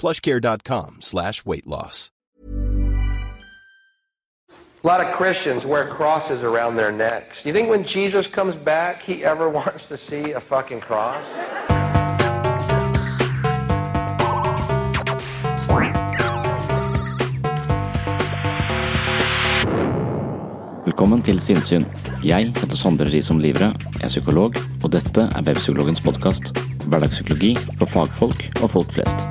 plushcare.com slash weight loss. A lot of Christians wear crosses around their necks. You think when Jesus comes back, he ever wants to see a fucking cross? Velkommen til Sinnsyn. Jeg heter Sondre Risom Livre, er psykolog, og dette er Webpsykologens podkast. Hverdagspsykologi for fagfolk og folk flest.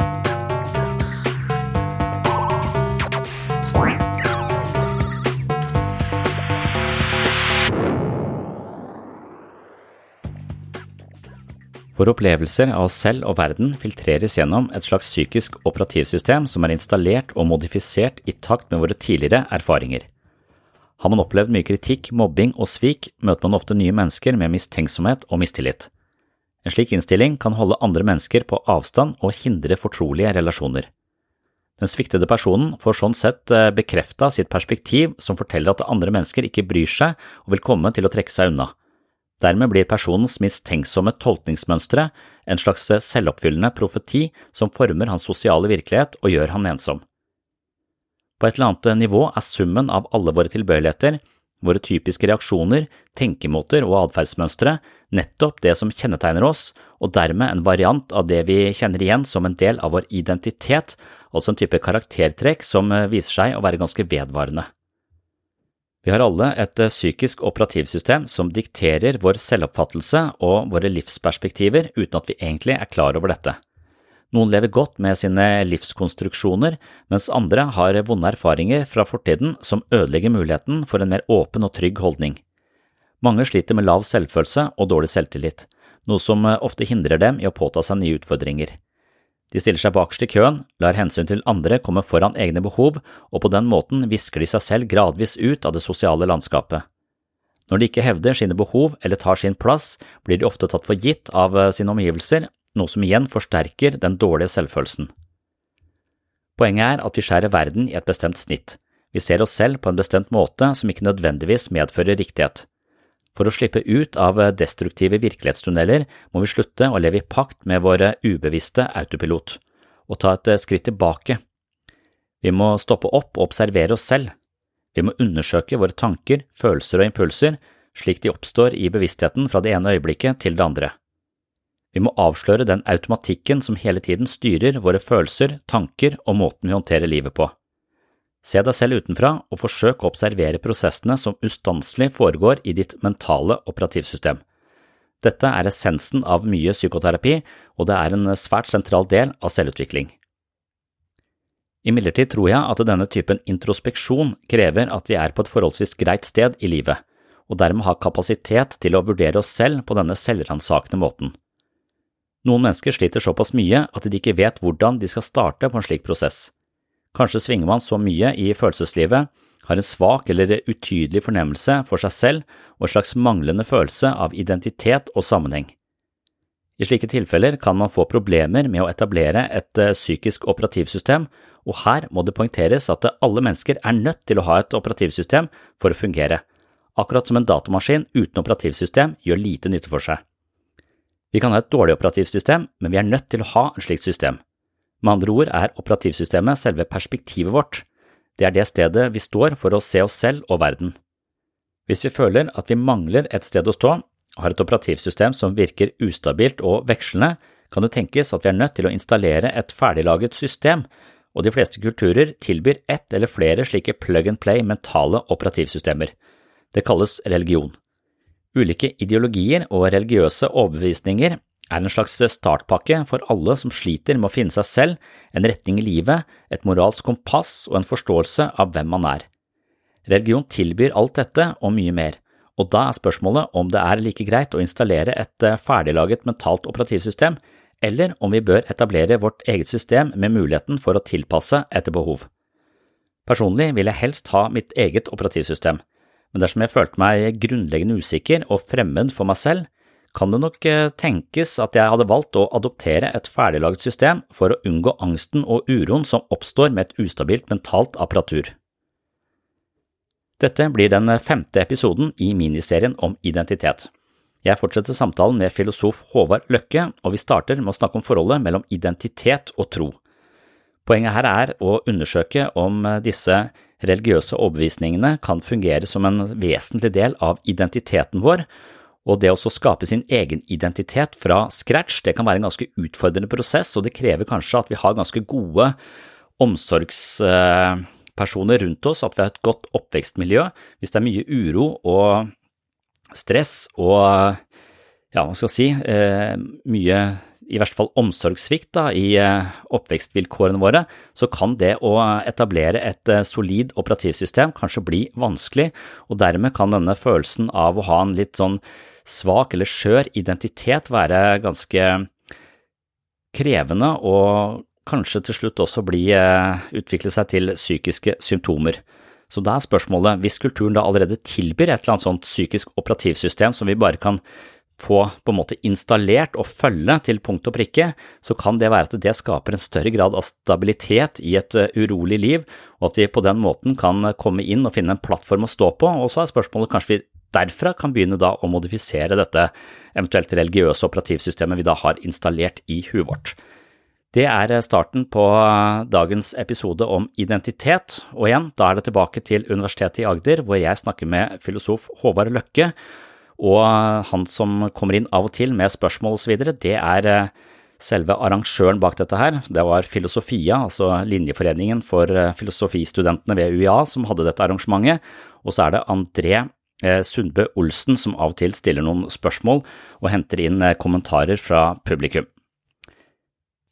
Våre opplevelser av oss selv og verden filtreres gjennom et slags psykisk operativsystem som er installert og modifisert i takt med våre tidligere erfaringer. Har man opplevd mye kritikk, mobbing og svik, møter man ofte nye mennesker med mistenksomhet og mistillit. En slik innstilling kan holde andre mennesker på avstand og hindre fortrolige relasjoner. Den sviktede personen får sånn sett bekrefta sitt perspektiv som forteller at andre mennesker ikke bryr seg og vil komme til å trekke seg unna. Dermed blir personens mistenksomme tolkningsmønstre en slags selvoppfyllende profeti som former hans sosiale virkelighet og gjør han ensom. På et eller annet nivå er summen av alle våre tilbøyeligheter, våre typiske reaksjoner, tenkemåter og atferdsmønstre nettopp det som kjennetegner oss, og dermed en variant av det vi kjenner igjen som en del av vår identitet, altså en type karaktertrekk som viser seg å være ganske vedvarende. Vi har alle et psykisk operativsystem som dikterer vår selvoppfattelse og våre livsperspektiver uten at vi egentlig er klar over dette. Noen lever godt med sine livskonstruksjoner, mens andre har vonde erfaringer fra fortiden som ødelegger muligheten for en mer åpen og trygg holdning. Mange sliter med lav selvfølelse og dårlig selvtillit, noe som ofte hindrer dem i å påta seg nye utfordringer. De stiller seg bakerst i køen, lar hensyn til andre komme foran egne behov, og på den måten visker de seg selv gradvis ut av det sosiale landskapet. Når de ikke hevder sine behov eller tar sin plass, blir de ofte tatt for gitt av sine omgivelser, noe som igjen forsterker den dårlige selvfølelsen. Poenget er at vi skjærer verden i et bestemt snitt. Vi ser oss selv på en bestemt måte som ikke nødvendigvis medfører riktighet. For å slippe ut av destruktive virkelighetstunneler må vi slutte å leve i pakt med våre ubevisste autopilot, og ta et skritt tilbake. Vi må stoppe opp og observere oss selv. Vi må undersøke våre tanker, følelser og impulser slik de oppstår i bevisstheten fra det ene øyeblikket til det andre. Vi må avsløre den automatikken som hele tiden styrer våre følelser, tanker og måten vi håndterer livet på. Se deg selv utenfra og forsøk å observere prosessene som ustanselig foregår i ditt mentale operativsystem. Dette er essensen av mye psykoterapi, og det er en svært sentral del av selvutvikling. Imidlertid tror jeg at denne typen introspeksjon krever at vi er på et forholdsvis greit sted i livet, og dermed har kapasitet til å vurdere oss selv på denne selvransakende måten. Noen mennesker sliter såpass mye at de ikke vet hvordan de skal starte på en slik prosess. Kanskje svinger man så mye i følelseslivet, har en svak eller utydelig fornemmelse for seg selv og en slags manglende følelse av identitet og sammenheng. I slike tilfeller kan man få problemer med å etablere et eh, psykisk operativsystem, og her må det poengteres at alle mennesker er nødt til å ha et operativsystem for å fungere, akkurat som en datamaskin uten operativsystem gjør lite nytte for seg. Vi kan ha et dårlig operativsystem, men vi er nødt til å ha et slikt system. Med andre ord er operativsystemet selve perspektivet vårt, det er det stedet vi står for å se oss selv og verden. Hvis vi føler at vi mangler et sted å stå, har et operativsystem som virker ustabilt og vekslende, kan det tenkes at vi er nødt til å installere et ferdiglaget system, og de fleste kulturer tilbyr ett eller flere slike plug and play mentale operativsystemer. Det kalles religion. Ulike ideologier og religiøse overbevisninger er en slags startpakke for alle som sliter med å finne seg selv, en retning i livet, et moralsk kompass og en forståelse av hvem man er. Religion tilbyr alt dette og mye mer, og da er spørsmålet om det er like greit å installere et eh, ferdiglaget mentalt operativsystem, eller om vi bør etablere vårt eget system med muligheten for å tilpasse etter behov. Personlig vil jeg helst ha mitt eget operativsystem, men dersom jeg følte meg grunnleggende usikker og fremmed for meg selv, kan det nok eh, tenkes at jeg hadde valgt å adoptere et ferdiglaget system for å unngå angsten og uroen som oppstår med et ustabilt mentalt apparatur. Dette blir den femte episoden i miniserien om identitet. Jeg fortsetter samtalen med filosof Håvard Løkke, og vi starter med å snakke om forholdet mellom identitet og tro. Poenget her er å undersøke om disse religiøse overbevisningene kan fungere som en vesentlig del av identiteten vår, og det å skape sin egen identitet fra scratch, det kan være en ganske utfordrende prosess, og det krever kanskje at vi har ganske gode omsorgspersoner rundt oss, at vi har et godt oppvekstmiljø. Hvis det er mye uro og stress og ja, hva skal jeg si, eh, mye i verste fall omsorgssvikt i eh, oppvekstvilkårene våre, så kan det å etablere et eh, solid operativsystem kanskje bli vanskelig, og dermed kan denne følelsen av å ha en litt sånn svak eller skjør identitet være ganske krevende og kanskje til slutt også bli, eh, utvikle seg til psykiske symptomer. Så da er spørsmålet, hvis kulturen da allerede tilbyr et eller annet sånt psykisk operativsystem som vi bare kan få på en måte installert og følge til punkt og prikke, så kan det være at det skaper en større grad av stabilitet i et eh, urolig liv, og at vi på den måten kan komme inn og finne en plattform å stå på, og så er spørsmålet kanskje vi derfra kan begynne da å modifisere dette eventuelt religiøse operativsystemet vi da har installert i huet vårt. Det er starten på dagens episode om identitet, og igjen, da er det tilbake til Universitetet i Agder, hvor jeg snakker med filosof Håvard Løkke, og han som kommer inn av og til med spørsmål osv., det er selve arrangøren bak dette her. Det var Filosofia, altså linjeforeningen for filosofistudentene ved UiA, som hadde dette arrangementet, og så er det André Eh, Sundbø Olsen som av og til stiller noen spørsmål og henter inn eh, kommentarer fra publikum.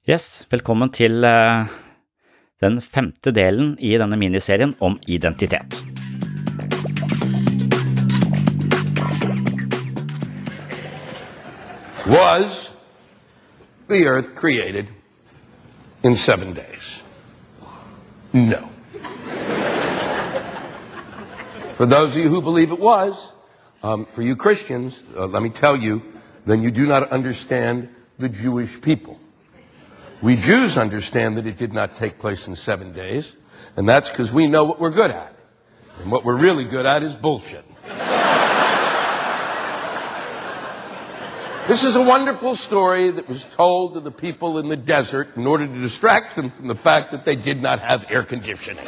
Yes, velkommen til eh, den femte delen i denne miniserien om identitet. Was the earth created in seven days? No. For those of you who believe it was, um, for you Christians, uh, let me tell you, then you do not understand the Jewish people. We Jews understand that it did not take place in seven days, and that's because we know what we're good at. And what we're really good at is bullshit. This is a wonderful story that was told to the people in the desert in order to distract them from the fact that they did not have air conditioning.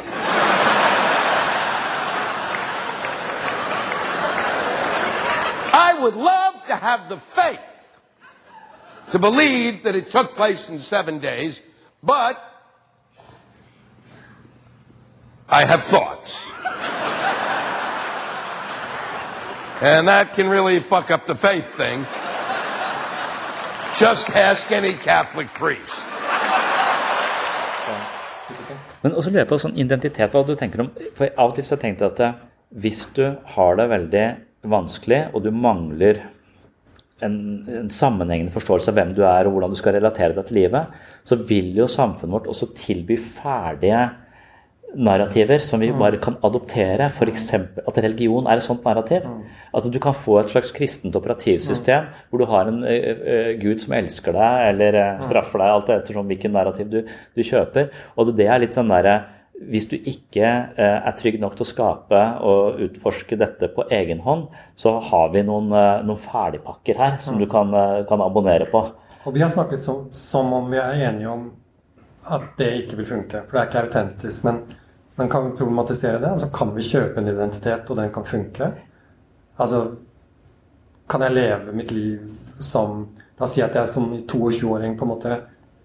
Would love to have the faith to believe that it took place in seven days, but I have thoughts. and that can really fuck up the faith thing. Just ask any Catholic priest. Men også lurer jeg på sånn identitet, hva du tenker om For av og til så tenkte jeg at hvis du har det veldig vanskelig, og du mangler en, en, sammenhengende forståelse av hvem du er og hvordan du skal relatere deg til livet, så vil jo samfunnet vårt også tilby ferdige narrativer som vi mm. bare kan adoptere. F.eks. at religion er et sånt narrativ. Mm. At du kan få et slags kristent operativsystem mm. hvor du har en uh, gud som elsker deg eller uh, straffer deg, alt etter hvilken narrativ du, du, kjøper. Og det er litt sånn derre hvis du ikke uh, er trygg nok til å skape og utforske dette på egen hånd, så har vi noen, noen ferdigpakker her som du kan, kan, abonnere på. Og vi har snakket som, som om vi er enige om at det ikke vil funke. For det er ikke autentisk. Men men kan vi problematisere det? Altså, kan vi kjøpe en identitet, og den kan funke? Altså, kan jeg leve mitt liv som La oss si at jeg som 22-åring på en måte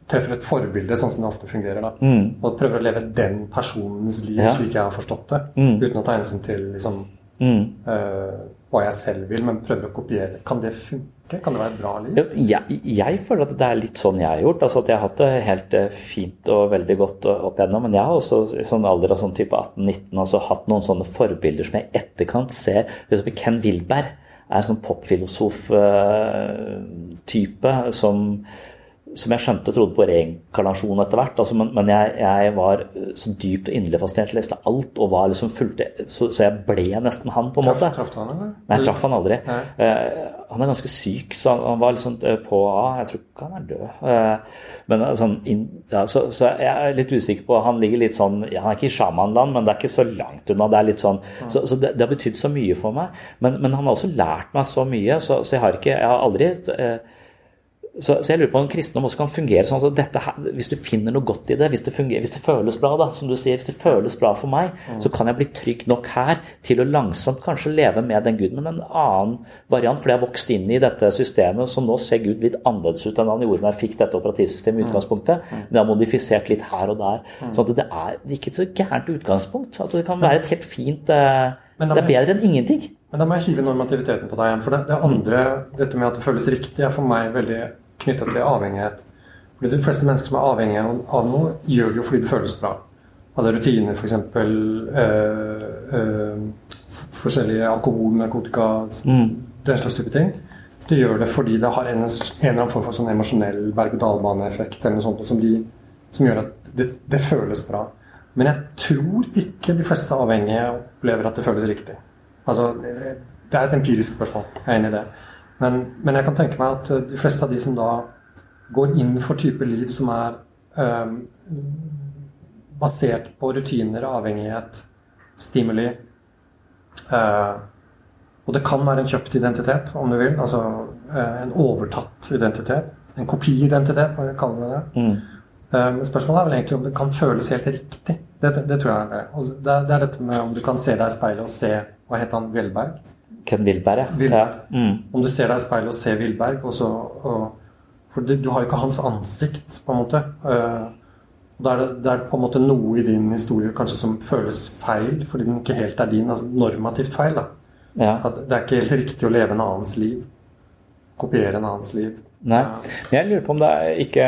treffer et forbilde, sånn som det ofte fungerer. da, mm. Og prøver å leve den personens liv ja. slik jeg har forstått det. Mm. Uten å ta hensyn til liksom, mm. uh, hva jeg selv vil, men prøver å kopiere. Kan det funke? Kan det være et bra liv? Jeg, jeg, føler at det er litt sånn jeg har gjort. altså at Jeg har hatt det helt eh, fint og veldig godt opp igjennom. Men jeg har også i sånn alder av sånn type 18-19 altså hatt noen sånne forbilder som jeg i etterkant ser. For Ken Wilberg er en sånn popfilosof-type eh, som som jeg skjønte trodde på reinkarnasjon etter hvert. Altså, men, men jeg, jeg, var så dypt og inderlig fascinert, leste alt og var liksom fulgte, så, så, jeg ble nesten han, på en måte. Traff du han, eller? Nei, jeg traff han aldri. Uh, han er ganske syk, så han, han var liksom uh, på A. Jeg tror ikke han er død. Uh, men sånn, in, ja, så, så, jeg er litt usikker på Han ligger litt sånn ja, Han er ikke i sjamanland, men det er ikke så langt unna. Det er litt sånn, så, så det, det, har betydd så mye for meg. Men, men, han har også lært meg så mye, så, jeg har ikke Jeg har aldri så, så, jeg lurer på om kristendom også kan fungere sånn at dette hvis du finner noe godt i det, hvis det, fungerer, hvis det føles bra, da, som du sier, hvis det føles bra for meg, mm. så kan jeg bli trygg nok her til å langsomt kanskje leve med den Gud, men en annen variant. Fordi jeg har vokst inn i dette systemet, så nå ser Gud litt annerledes ut enn han gjorde da jeg fikk dette operativsystemet i mm. utgangspunktet. Mm. Men jeg har modifisert litt her og der. Mm. Så det er ikke et så gærent utgangspunkt. At det kan være et helt fint eh, Det er bedre enn ingenting. Men da må jeg hive normativiteten på deg igjen. For det, det andre, dette med at det føles riktig, er for meg veldig knytta til avhengighet. Fordi De fleste mennesker som er avhengige av noe, gjør det jo fordi det føles bra. Altså rutiner, f.eks. Øh, øh, forskjellige alkohol, narkotika, mm. den slags type ting. De gjør det fordi det har en, en eller annen form for sånn emosjonell berg-og-dal-bane-effekt eller noe sånt som, de, som gjør at det, det, føles bra. Men jeg tror ikke de fleste avhengige opplever at det føles riktig. Altså, det er et empirisk spørsmål. Jeg er enig i det. Men, men, jeg kan tenke meg at eh, de fleste av de som da går inn for type liv som er um, basert på rutiner, avhengighet, stimuli uh, Og det kan være en kjøpt identitet, om du vil. Altså uh, en overtatt identitet. En kopiidentitet, kan vi kalle det det. Mm. Um, spørsmålet er vel egentlig om det kan føles helt riktig. Det, det, det tror jeg er det. Og det, det, er dette med om du kan se deg i speilet og se Hva het han? Velberg? Ken Wilberg, ja. Wilberg. Mm. Om du ser deg i speilet og ser Wilberg og så, og, For du, du, har jo ikke hans ansikt, på en måte. Uh, da er det, det, er på en måte noe i din historie kanskje som føles feil, fordi den ikke helt er din. altså Normativt feil. da. Ja. At det er ikke helt riktig å leve en annens liv. Kopiere en annens liv. Nei, men jeg lurer på om det er ikke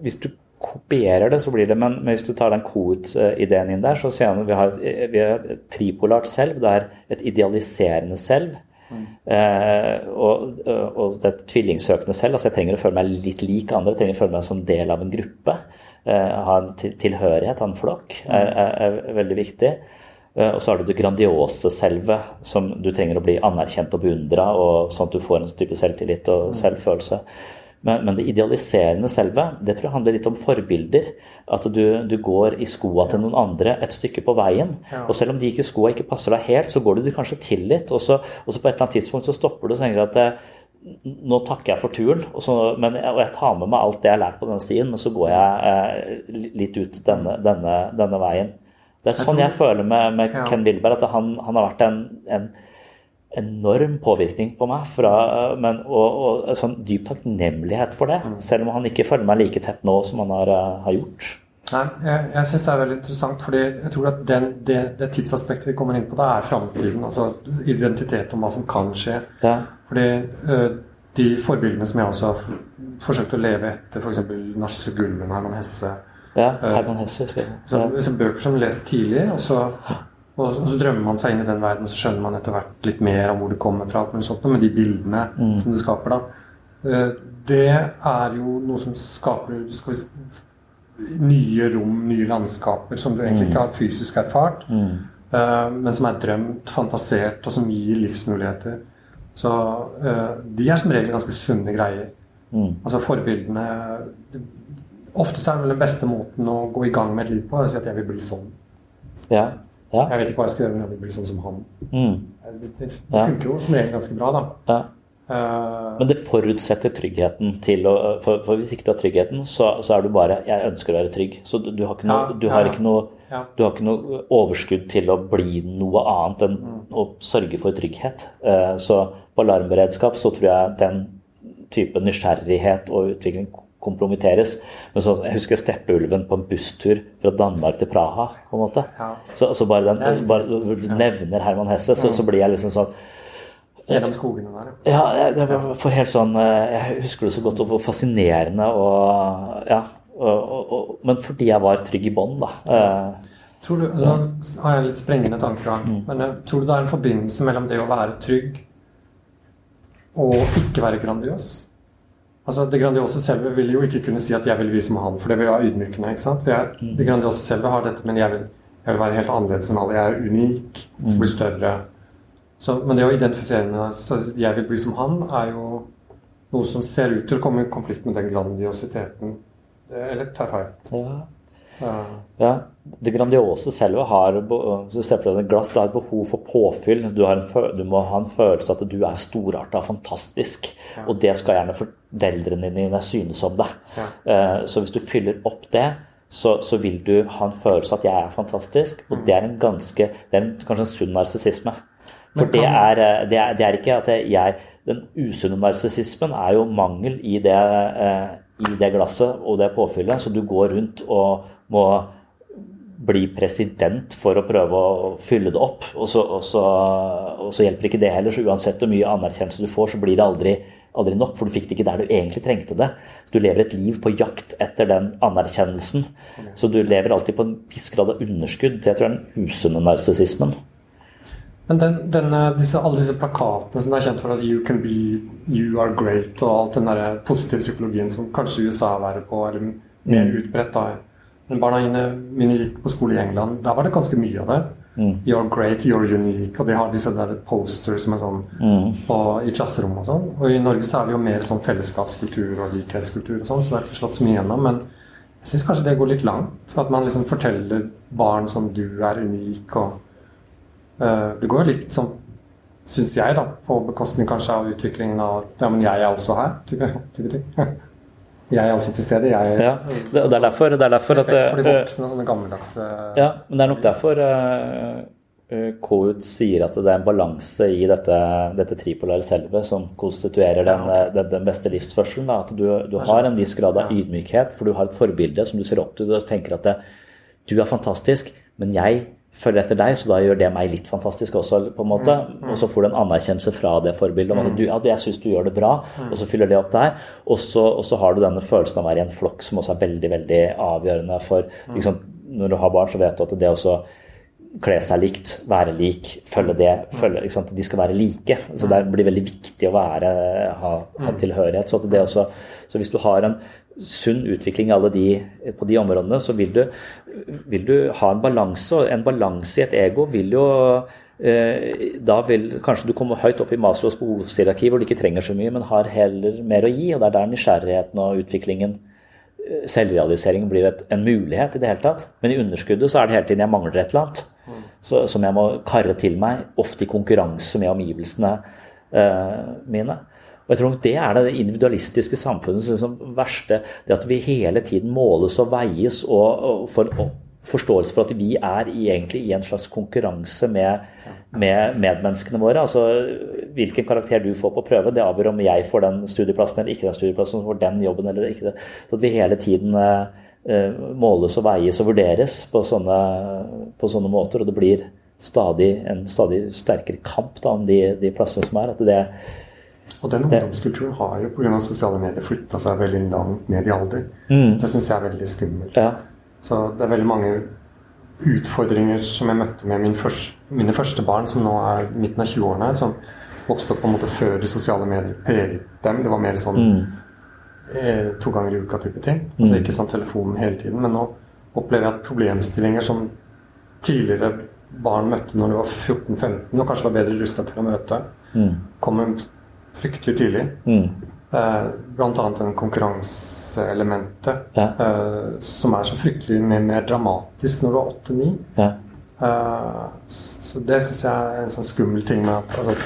Hvis du kopierer det, så blir det Men, hvis du tar den KOUT-ideen inn der, så ser man at vi har, vi har et tripolart selv. Det er et idealiserende selv. Mm. Eh, og, og, det tvillingsøkende selv. altså Jeg trenger å føle meg litt lik andre. Jeg trenger å føle meg som del av en gruppe. Eh, ha en tilhørighet, ha en flokk, er, er, er veldig viktig. Eh, og så har du det grandiose selve, som du trenger å bli anerkjent og beundra, sånn at du får en type selvtillit og mm. selvfølelse. Men, men, det idealiserende selve, det tror jeg handler litt om forbilder. At du, du går i skoa til noen andre et stykke på veien. Ja. Og selv om de ikke skoa ikke passer deg helt, så går du kanskje til litt. Og så, og så på et eller annet tidspunkt så stopper du og tenker at eh, nå takker jeg for turen, og, så, men, og, jeg tar med meg alt det jeg har lært på denne stien, men så går jeg eh, litt ut denne, denne, denne, veien. Det er sånn jeg føler med, med Ken Wilberg, at han, han har vært en, en enorm påvirkning på meg. Fra, men, og, og, sånn dyp takknemlighet for det. Mm. Selv om han ikke følger meg like tett nå som han har, eh, har gjort. Nei, Jeg, jeg syns det er veldig interessant, fordi jeg tror at den, det, det, tidsaspektet vi kommer inn på, det er framtiden. Altså identitet om hva som kan skje. Ja. Fordi uh, de forbildene som jeg også har forsøkt å leve etter, f.eks. Narcissus Gullmen, Herman Hesse Ja, Herman Hesse. Så, liksom bøker som er lest tidlig, og så Og så, og så drømmer man seg inn i den verden, og så skjønner man etter hvert litt mer om hvor det kommer fra. sånt, Med de bildene som det skaper. da. Eh, Det er jo noe som skaper si, nye rom, nye landskaper, som du egentlig ikke har fysisk erfart. Mm. Men som er drømt, fantasert, og som gir livsmuligheter. Så eh, de er som regel ganske sunne greier. Altså forbildene Ofte så er det vel den beste måten å gå i gang med et liv på, å si at jeg vil bli sånn. Ja. Ja. Jeg vet ikke hva jeg skal gjøre, men jeg vil bli sånn som han. Mm. Det, det, det Ja. funker jo som regel ganske bra, da. ja. Uh, Men det forutsetter tryggheten til å For, for hvis ikke du har tryggheten, så, så er du bare 'Jeg ønsker å være trygg'. Så du, har ikke noe, du har ja, ikke noe du har ikke noe overskudd til å bli noe annet enn Mm. å sørge for trygghet. Eh, Så på alarmberedskap så tror jeg den type nysgjerrighet og utvikling kompromitteres. Men så, jeg husker steppeulven på en busstur fra Danmark til Praha. på en måte. Ja. Så, så bare, den, bare du nevner Herman Hesse, så, så blir jeg liksom sånn Gjennom skogene der, ja. ja, jeg, jeg for helt sånn eh, Jeg husker det så godt og hvor fascinerende og Ja. Og, og, og, men fordi jeg var trygg i bånn, da. Eh, Tror du, så har jeg litt sprengende tanker, da. Mm. men eh, tror du det er en forbindelse mellom det å være trygg og ikke være grandios? Altså, Det grandiose selve vil jo ikke kunne si at 'jeg vil bli som han', for det vil være ydmykende. ikke sant? Jeg, Mm. det grandiose selve har dette, men jeg vil, jeg vil være helt annerledes enn alle. Jeg er unik. som skal bli Mm. større. Så, men det å identifisere med så 'jeg vil bli som han', er jo noe som ser ut til å komme i konflikt med den grandiositeten. Eh, Eller tar feil? ja. Ja, Det grandiose selve har Hvis du ser på det et glass, det har et behov for påfyll. Du, har en, du må ha en følelse at du er storarta fantastisk. Og det skal gjerne foreldrene dine synes om deg. Eh, Så hvis du fyller opp det, så, så vil du ha en følelse av at jeg er fantastisk. Og det er en ganske Det er en, kanskje en sunn narsissisme. For det er, eh, det, er, det er ikke at jeg Den usunne narsissismen er jo mangel i det, eh, i det glasset og det påfyllet, så du går rundt og må bli president for å prøve å fylle det opp. Og så, og så, og så hjelper ikke det heller. Så uansett hvor mye anerkjennelse du får, så blir det aldri, aldri nok. For du fikk det ikke der du egentlig trengte det. Du lever et liv på jakt etter den anerkjennelsen. Så du lever alltid på en viss grad av underskudd. Det tror jeg er den usunne narsissismen. Men den, denne, disse, alle disse plakatene som det er kjent for at you can be, you are great, og alt den der positive psykologien som kanskje USA er på, eller mer utbredt da. Men barna mine, gikk på skole i England, der var det ganske mye av det. You're great, you're unique, og de har disse der posters som er sånn på, i klasserommet og sånn. Og i Norge så er vi jo mer sånn fellesskapskultur og likhetskultur og sånn, så det er ikke slått så mye gjennom. Men jeg syns kanskje det går litt langt. At man liksom forteller barn som du er unik og uh, Det går jo litt sånn, syns jeg, da, på bekostning kanskje av utviklingen av Ja, men jeg er også her, type, type ting. Jeg er også til stede. Jeg Ja, det, er derfor, det er derfor at for de eh, voksne, sånne gammeldagse Ja, men det er nok derfor uh, KUT sier at det er en balanse i dette, dette tripolare selvet som konstituerer den, eh, den, den beste livsførselen. Da. At du, du har en viss grad av ydmykhet, for du har et forbilde som du ser opp til og tenker at det, du er fantastisk, men jeg følger etter deg, så da gjør det meg litt fantastisk også, på en måte. Og så får du en anerkjennelse fra det forbildet om at du, ja, jeg syns du gjør det bra, og så fyller det opp der. Og så, og så har du denne følelsen av å være i en flokk som også er veldig, veldig avgjørende for liksom, Når du har barn, så vet du at det også kle seg likt, være lik, følge det, følge, ikke sant? De skal være like. Så det blir veldig viktig å være, ha, ha tilhørighet. Så, at det også, så hvis du har en sunn utvikling i alle de, på de områdene, så vil du, vil du ha en balanse. Og en balanse i et ego vil jo eh, Da vil kanskje du komme høyt opp i Maslows behovshierarki hvor du ikke trenger så mye, men har heller mer å gi. Og det er der nysgjerrigheten og utviklingen selvrealiseringen, blir et, en mulighet i det hele tatt. Men i underskuddet så er det hele tiden jeg mangler et eller annet. Så, som jeg må karre til meg, ofte i konkurranse med omgivelsene eh, mine. Og jeg tror nok Det er det individualistiske samfunnets liksom, verste. Det at vi hele tiden måles og veies og, og får forståelse for at vi er i, egentlig i en slags konkurranse med, med medmenneskene våre. altså Hvilken karakter du får på prøve, det avgjør om jeg får den studieplassen eller ikke den studieplassen, får den jobben eller ikke. det. Så at vi hele tiden eh, måles og veies og vurderes på sånne, på sånne måter. Og det blir stadig en stadig sterkere kamp da, om de, de plassene som er. at det Og den ungdomskulturen har jo pga. sosiale medier flytta seg veldig langt ned i alder. Mm. Det syns jeg er veldig skummelt. Ja. Så det er veldig mange utfordringer som jeg møtte med min første, mine første barn, som nå er midten av 20-årene, som vokste opp på en måte før de sosiale medier preget dem. Det var mer sånn eh, to ganger i uka type ting. Altså ikke sånn telefonen hele tiden. Men nå opplever jeg at problemstillinger som tidligere barn møtte når de var 14-15, og kanskje var bedre rusta til å møte, kommer fryktelig tidlig. Eh, blant annet den konkurranseelementet, Ja. eh, som er så fryktelig mye mer dramatisk når du er 8-9. Ja. Eh, så det syns jeg er en sånn skummel ting med at altså,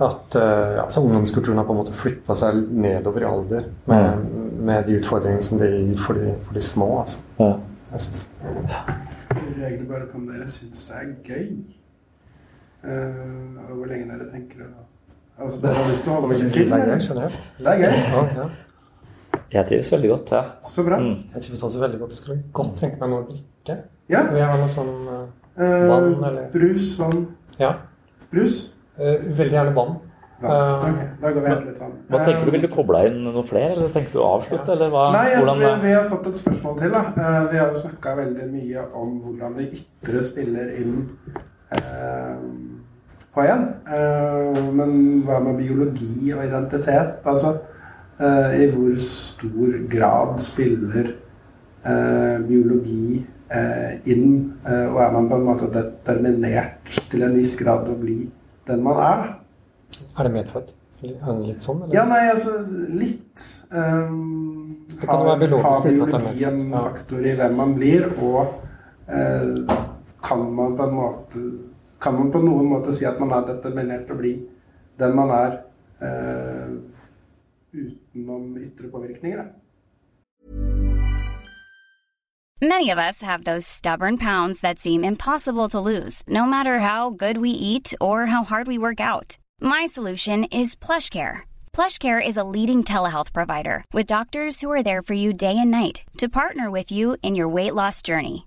at eh, altså ungdomskulturen har på en måte flytta seg nedover i alder med, med de utfordringene som det gir for de, for de små. Altså. Ja. Jeg lurer egentlig bare på om dere syns det er gøy. Uh, og hvor lenge dere tenker det. Altså, det har lyst til å holde ikke på det er gøy, skjønner jeg. Det er gøy. Ja, ja. Jeg trives veldig godt, ja. Så bra. Mm. Jeg trives også veldig godt. Skulle godt tenke meg noe å drikke. Ja. Så jeg har noe sånn eh, Eh, Vann, eller? Brus, vann. Ja. Brus? Uh, veldig gjerne vann. Vann. Okay, da går vi og henter litt vann. Hva tenker du? Vil du koble inn noen flere, eller tenker du å avslutte, eller hva? Nei, altså, vi, hvordan, vi har fått et spørsmål til. da. Eh, vi har jo snakka veldig mye om hvordan det ytre spiller inn eh, på en. Eh, men hva med biologi og identitet? Altså, eh, i hvor stor grad spiller eh, biologi inn? Og er man på en måte determinert til en viss grad å bli den man er? er det medfødt? Litt sånn? Eller? Ja, nei, altså litt. Um, Det kan jo være biologisk har biologi en faktor i hvem man blir, og uh, kan man på en måte Kan man på noen måte si at man er determinert å bli den man er eh, utenom ytre påvirkninger? Many of us have those stubborn pounds that seem impossible to lose, no matter how good we eat or how hard we work out. My solution is PlushCare. PlushCare is a leading telehealth provider with doctors who are there for you day and night to partner with you in your weight loss journey.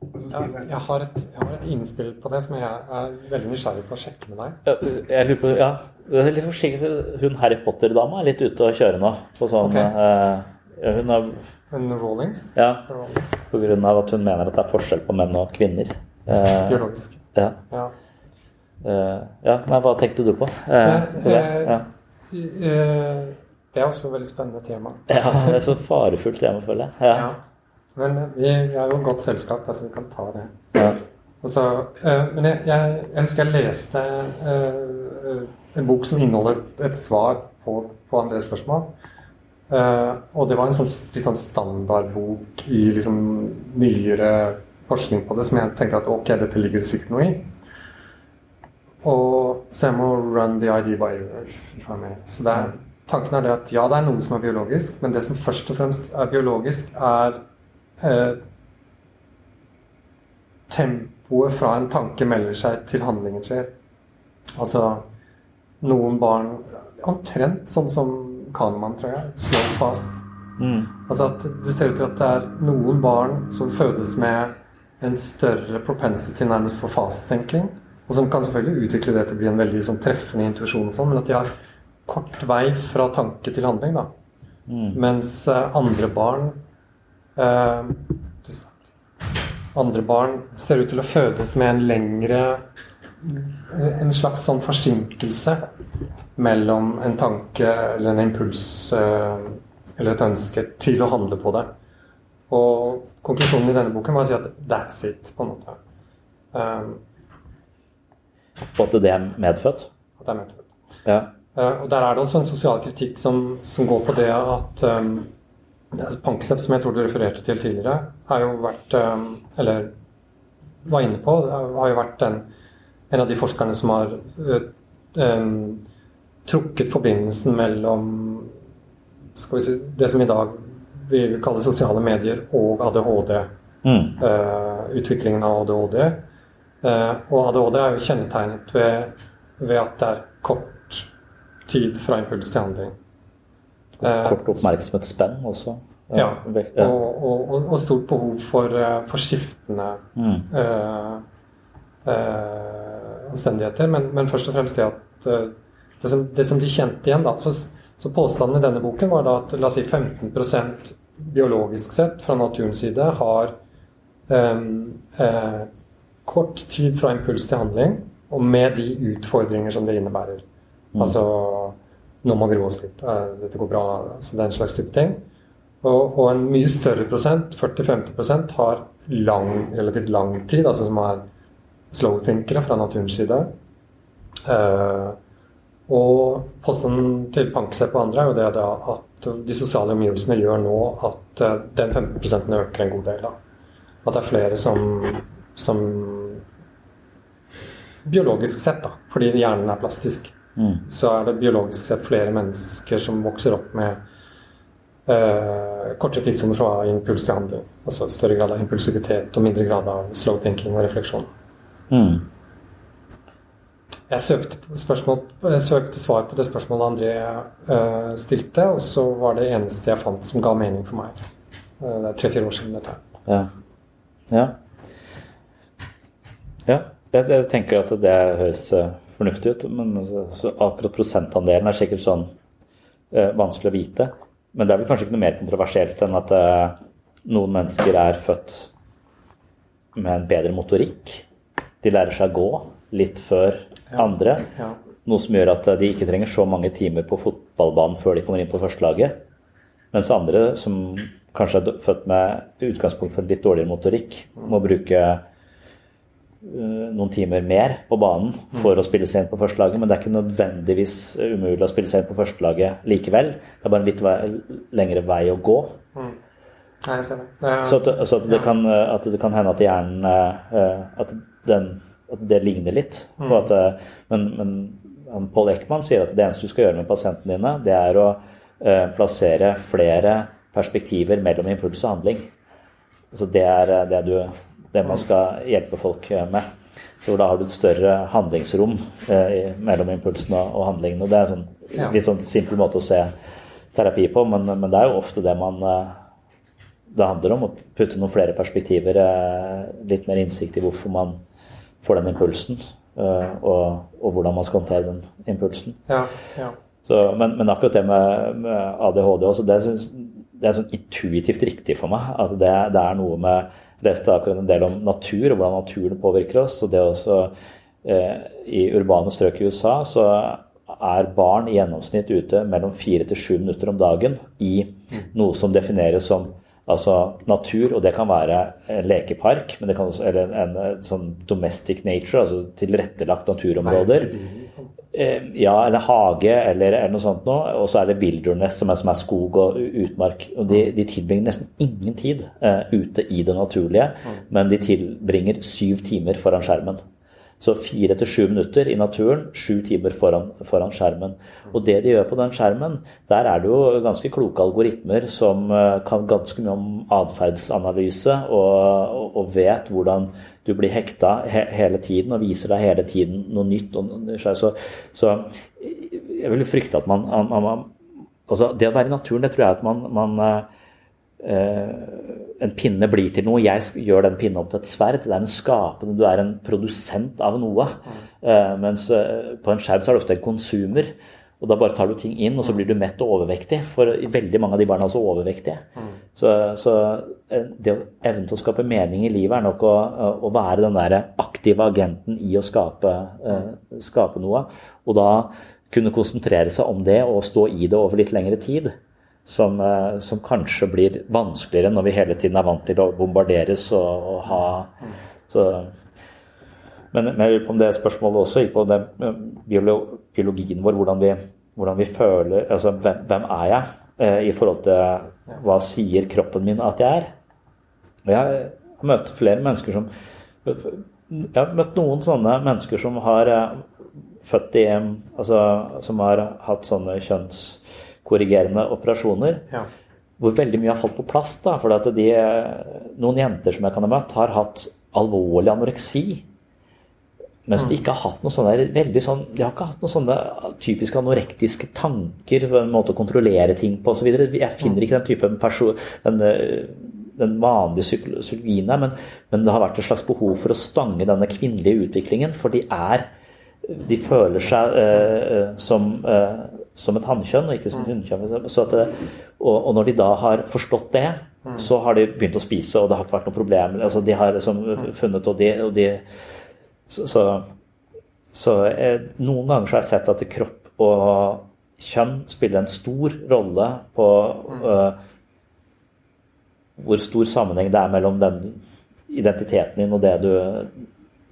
Jeg jeg, har et, jeg har et innspill på det som jeg er veldig nysgjerrig på å sjekke med deg. Ja, Jeg lurer på, ja, er litt forsiktig. Hun Harry Potter-dama er litt ute å kjøre nå. På sånn, okay. uh, ja, hun har, Hun Rawlings? ja, på grunn av at hun mener at det er forskjell på menn og kvinner. Uh, Biologisk. ja, Ja. Uh, ja, nei, hva tenkte du på? Eh, på det? Ja. Eh, Det er også et veldig spennende tema. ja, det er så farefullt tema, føler jeg. Ja. Men vi, vi er jo et godt selskap, altså så vi kan ta det. Ja. Så, eh, men jeg, jeg, jeg husker jeg leste eh, en bok som inneholder et svar på, på Andres spørsmål. Uh, og det var en sånn, litt sånn standardbok i liksom nyere forskning på det, som jeg tenkte at ok, dette ligger det sikkert noe i. Og, så jeg må run the ID by if Så er, tanken er det at ja, det er noe som er biologisk, men det som først og fremst er biologisk, er eh, tempoet fra en tanke melder seg til handlingen skjer. Altså noen barn Omtrent sånn som Kahneman, tror jeg. Slow fast. Mm. Altså at det ser ut til at det er noen barn som fødes med en større propensity nærmest for fast-tenking. Og som kan selvfølgelig utvikle det til å bli en veldig sånn, treffende intuisjon, sånn, men at de har kort vei fra tanke til handling. da. Mm. Mens eh, andre barn andre barn ser ut til å fødes med en lengre En slags sånn forsinkelse mellom en tanke eller en impuls eh, eller et ønske til å handle på det. Og konklusjonen i denne boken var å si at that's it, på en måte. Um, og at det er medfødt? At det er medfødt. Ja. Uh, og der er det også en sosial kritikk som, som går på det at um, Panksepp, som jeg tror du refererte til tidligere, har jo vært um, Eller var inne på, har jo vært en, en av de forskerne som har um, trukket forbindelsen mellom si, det som i dag vi vil kalle sosiale medier og ADHD. Mm. Uh, utviklingen av ADHD. Uh, og ADHD er jo kjennetegnet ved, ved, at det er kort tid fra impuls til handling. Uh, kort oppmerksomhetsspenn også. Ja. ja. Og, og, og, stort behov for, for skiftende mm. omstendigheter. Men, men, først og fremst det at det som, det som de kjente igjen, da så så påstanden i denne boken var da at la oss si 15% biologisk sett fra naturens side har um, eh, kort tid fra impuls til handling, og med de utfordringer som det innebærer. Mm. Altså Nå må vi roe oss litt. Dette går bra. Så det er en slags type ting. Og, og en mye større prosent, 40-50 har lang, relativt lang tid, altså som er slow-thinkere fra naturens side. Uh, og påstanden til Panksepp og andre er jo det da at de sosiale omgivelsene gjør nå at eh, den 15 øker en god del. Da. At det er flere som, som Biologisk sett, da, fordi hjernen er plastisk, mm. så er det biologisk sett flere mennesker som vokser opp med eh, kortere tidsrom fra impuls til handling. Altså større grad av impulsivitet og mindre grad av slow thinking og refleksjon. Mm. Jeg søkte, spørsmål, jeg søkte, svar på det spørsmålet André uh, stilte, og så var det eneste jeg fant som ga mening for meg. Uh, det er tre-fire år siden dette. Ja. ja. ja. Jeg, jeg, tenker at det høres uh, fornuftig ut, men altså, akkurat prosentandelen er sikkert sånn vanskelig å vite. Men det er vel kanskje ikke noe mer kontroversielt enn at noen mennesker er født med en bedre motorikk. De lærer seg å gå litt før andre. Ja. Noe som gjør at de ikke trenger så mange timer på fotballbanen før de kommer inn på førstelaget. Mens andre, som kanskje er født med utgangspunkt for litt dårligere motorikk, må bruke uh, noen timer mer på banen for mm. å spille seg inn på førstelaget. Men det er ikke nødvendigvis umulig å spille seg inn på førstelaget likevel. Det er bare en litt vei, lengre vei å gå. Mm. Nei, jeg ser det. det er, så, at, så at, det kan, at, det kan, hende at hjernen uh, At den at det ligner litt. Mm. At, eh, men, men Paul Eckman sier at det eneste du skal gjøre med pasientene dine, det er å plassere flere perspektiver mellom impuls og handling. Så det er eh, det, du, det man skal hjelpe folk med. Så da har du et større handlingsrom eh, mellom impulsen og, handlingen. Og det er en sånn, litt sånn simpel måte å se terapi på, men, men det er jo ofte det man eh, det handler om. Å putte noen flere perspektiver, litt mer innsikt i hvorfor man får den impulsen. Eh, og, og, hvordan man skal håndtere den impulsen. Ja, ja. Så, men, men, akkurat det med, med ADHD også, det, det, er sånn intuitivt riktig for meg. at det, det er noe med leste akkurat en del om natur og hvordan naturen påvirker oss. og det også eh, I urbane strøk i USA så er barn i gjennomsnitt ute mellom fire til sju minutter om dagen i noe som defineres som Altså natur, og det kan være en lekepark, men det kan også, eller en, en sånn domestic nature, altså tilrettelagt naturområder. Eh, ja, eller hage, eller, eller noe sånt noe. Og så er det wilderness, som som er skog og utmark. Og de, de tilbringer nesten ingen tid uh, ute i det naturlige, mm. men de tilbringer syv timer foran skjermen. Så fire til sju minutter i naturen, sju timer foran, foran, skjermen. Og det de gjør på den skjermen, der er det jo ganske kloke algoritmer som uh, kan ganske mye om atferdsanalyse og, og, og, vet hvordan du blir hekta he, hele tiden og viser deg hele tiden noe nytt. Så, så jeg vil frykte at man, man, man, altså Det å være i naturen, det tror jeg at man, man eh, en pinne blir til noe. Jeg gjør den pinnen opp til et sverd. Det er en skapende, Du er en produsent av noe. Uh, mens uh, på en skjerm så er det ofte en konsumer. Og da bare tar du ting inn, og så blir du mett og overvektig. For veldig mange av de barna er også overvektige. Så, så eh, det å evne til å skape mening i livet er nok å, å være den der aktive agenten i å skape, uh, skape noe. Og da kunne konsentrere seg om det og stå i det over litt lengre tid. Som, uh, som kanskje blir vanskeligere når vi hele tiden er vant til å bombarderes og, og ha så, men, men jeg lurer på om det spørsmålet også gikk på den biologien vår, hvordan vi, hvordan vi føler altså hvem, hvem er jeg eh, i forhold til hva sier kroppen min at jeg er? Og jeg har møtt flere mennesker som Jeg har møtt noen sånne mennesker som har eh, født i Altså som har hatt sånne kjønnskorrigerende operasjoner. Ja. Hvor veldig mye har falt på plass. da, for at de, Noen jenter som jeg kan ha møtt, har hatt alvorlig anoreksi. Mens de ikke har hatt noe sånne, veldig sånn, de har ikke hatt noen sånne typiske anorektiske tanker, en måte å kontrollere ting på osv. Jeg finner ikke den type person, den, den vanlige psykologien der, men, men, det har vært et slags behov for å stange denne kvinnelige utviklingen. For de er De føler seg eh, som, eh, som et hannkjønn og ikke som hunnkjønn. Så og, og når de da har forstått det, så har de begynt å spise, og det har ikke vært noe problem. Altså, de har liksom funnet og de, og de så, så, så jeg, noen ganger så har jeg sett at kropp og kjønn spiller en stor rolle på uh, hvor stor sammenheng det er mellom den identiteten din og det du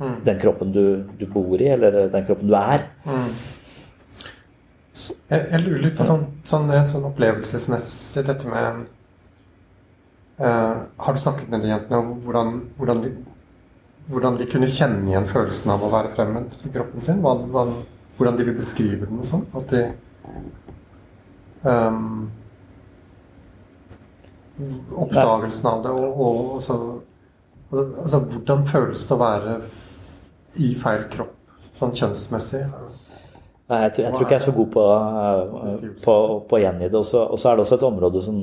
Mm. Den kroppen du, du, bor i, eller den kroppen du er. Mm. Jeg, jeg, lurer litt på sånn, sånn rent sånn opplevelsesmessig dette med uh, Har du snakket med de jentene om hvordan, hvordan de hvordan de kunne kjenne igjen følelsen av å være fremmed i kroppen sin. Hvordan de vil beskrive den og sånn. At de um, Oppdagelsen av det og, og, og så altså, altså, hvordan føles det å være i feil kropp, sånn kjønnsmessig? Nei, jeg, jeg, tror ikke jeg er så god på, på, på å gjengi det. Og så er det også et område som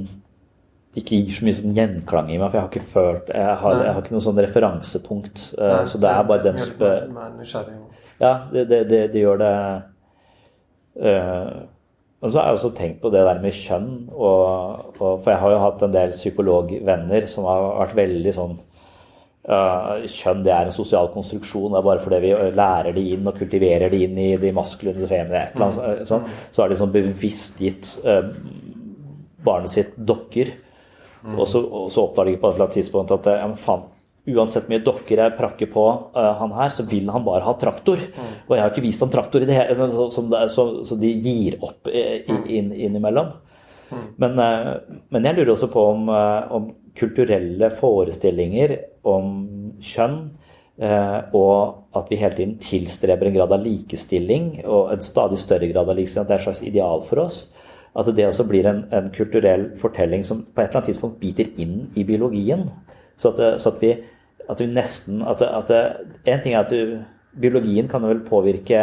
ikke gir så mye sånn gjenklang i meg, for jeg har ikke følt Jeg har, jeg har ikke noe sånn referansepunkt. Uh, Nei, så det er bare den spe... Ja, det, det, det, det, gjør det uh, Men så har jeg også tenkt på det der med kjønn. Og, og, for jeg har jo hatt en del psykologvenner som har vært veldig sånn Uh, kjønn det er en sosial konstruksjon. Det er bare fordi vi lærer det inn og kultiverer det inn i de maskuline og feminine. Annet, sånn, så har de sånn bevisst gitt uh, barnet sitt dokker. Mm. Og, så, og, så, oppdager de på et eller annet tidspunkt at ja, faen, uansett hvor mye dokker jeg prakker på uh, han her, så vil han bare ha traktor. Mm. Og jeg har ikke vist han traktor i det hele så, så, så, de gir opp inn, innimellom. Mm. Men, men, jeg lurer også på om, om kulturelle forestillinger om kjønn, og at vi hele tiden tilstreber en grad av likestilling, og en stadig større grad av likestilling, at det er et slags ideal for oss. At det også blir en, en kulturell fortelling som på et eller annet tidspunkt biter inn i biologien. Så at, så at, vi, at vi, nesten at, at En ting er at du, biologien kan vel påvirke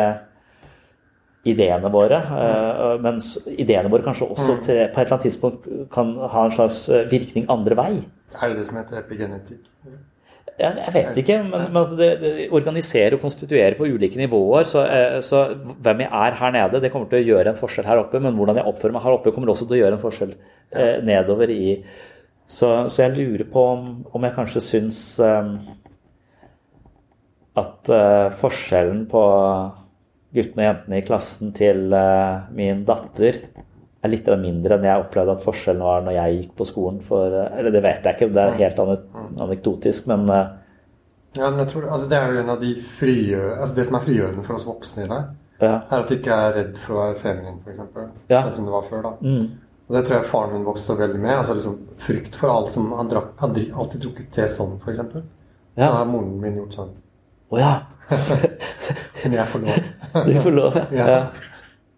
ideene våre, mm. mens ideene våre kanskje også til, på et eller annet tidspunkt kan ha en slags virkning andre vei. Er det det som heter epigenetikk? Jeg, vet ikke, men, men det, det, organiserer og konstituerer på ulike nivåer. Så, så, hvem jeg er her nede, det kommer til å gjøre en forskjell her oppe. Men hvordan jeg oppfører meg her oppe, kommer også til å gjøre en forskjell eh, nedover i så, så, jeg lurer på om, om jeg kanskje syns um, at uh, forskjellen på guttene og jentene i klassen til uh, min datter er litt mindre enn jeg opplevde at forskjellen var når jeg gikk på skolen. For, eller det vet jeg ikke, det er helt anekdotisk, men Ja, men jeg tror altså Det er jo en av de frigjø... altså det som er frigjørende for oss voksne i det, ja. er at du ikke er redd for å være feminin, f.eks. Ja. Sånn som det var før. da. Mm. Og det tror jeg faren min vokste veldig med. altså liksom Frykt for alt som Han, drak, har alltid drukket te sånn, f.eks. Ja. Så har moren min gjort sånn. Å ja. Men jeg får lov. du får lov, ja. ja.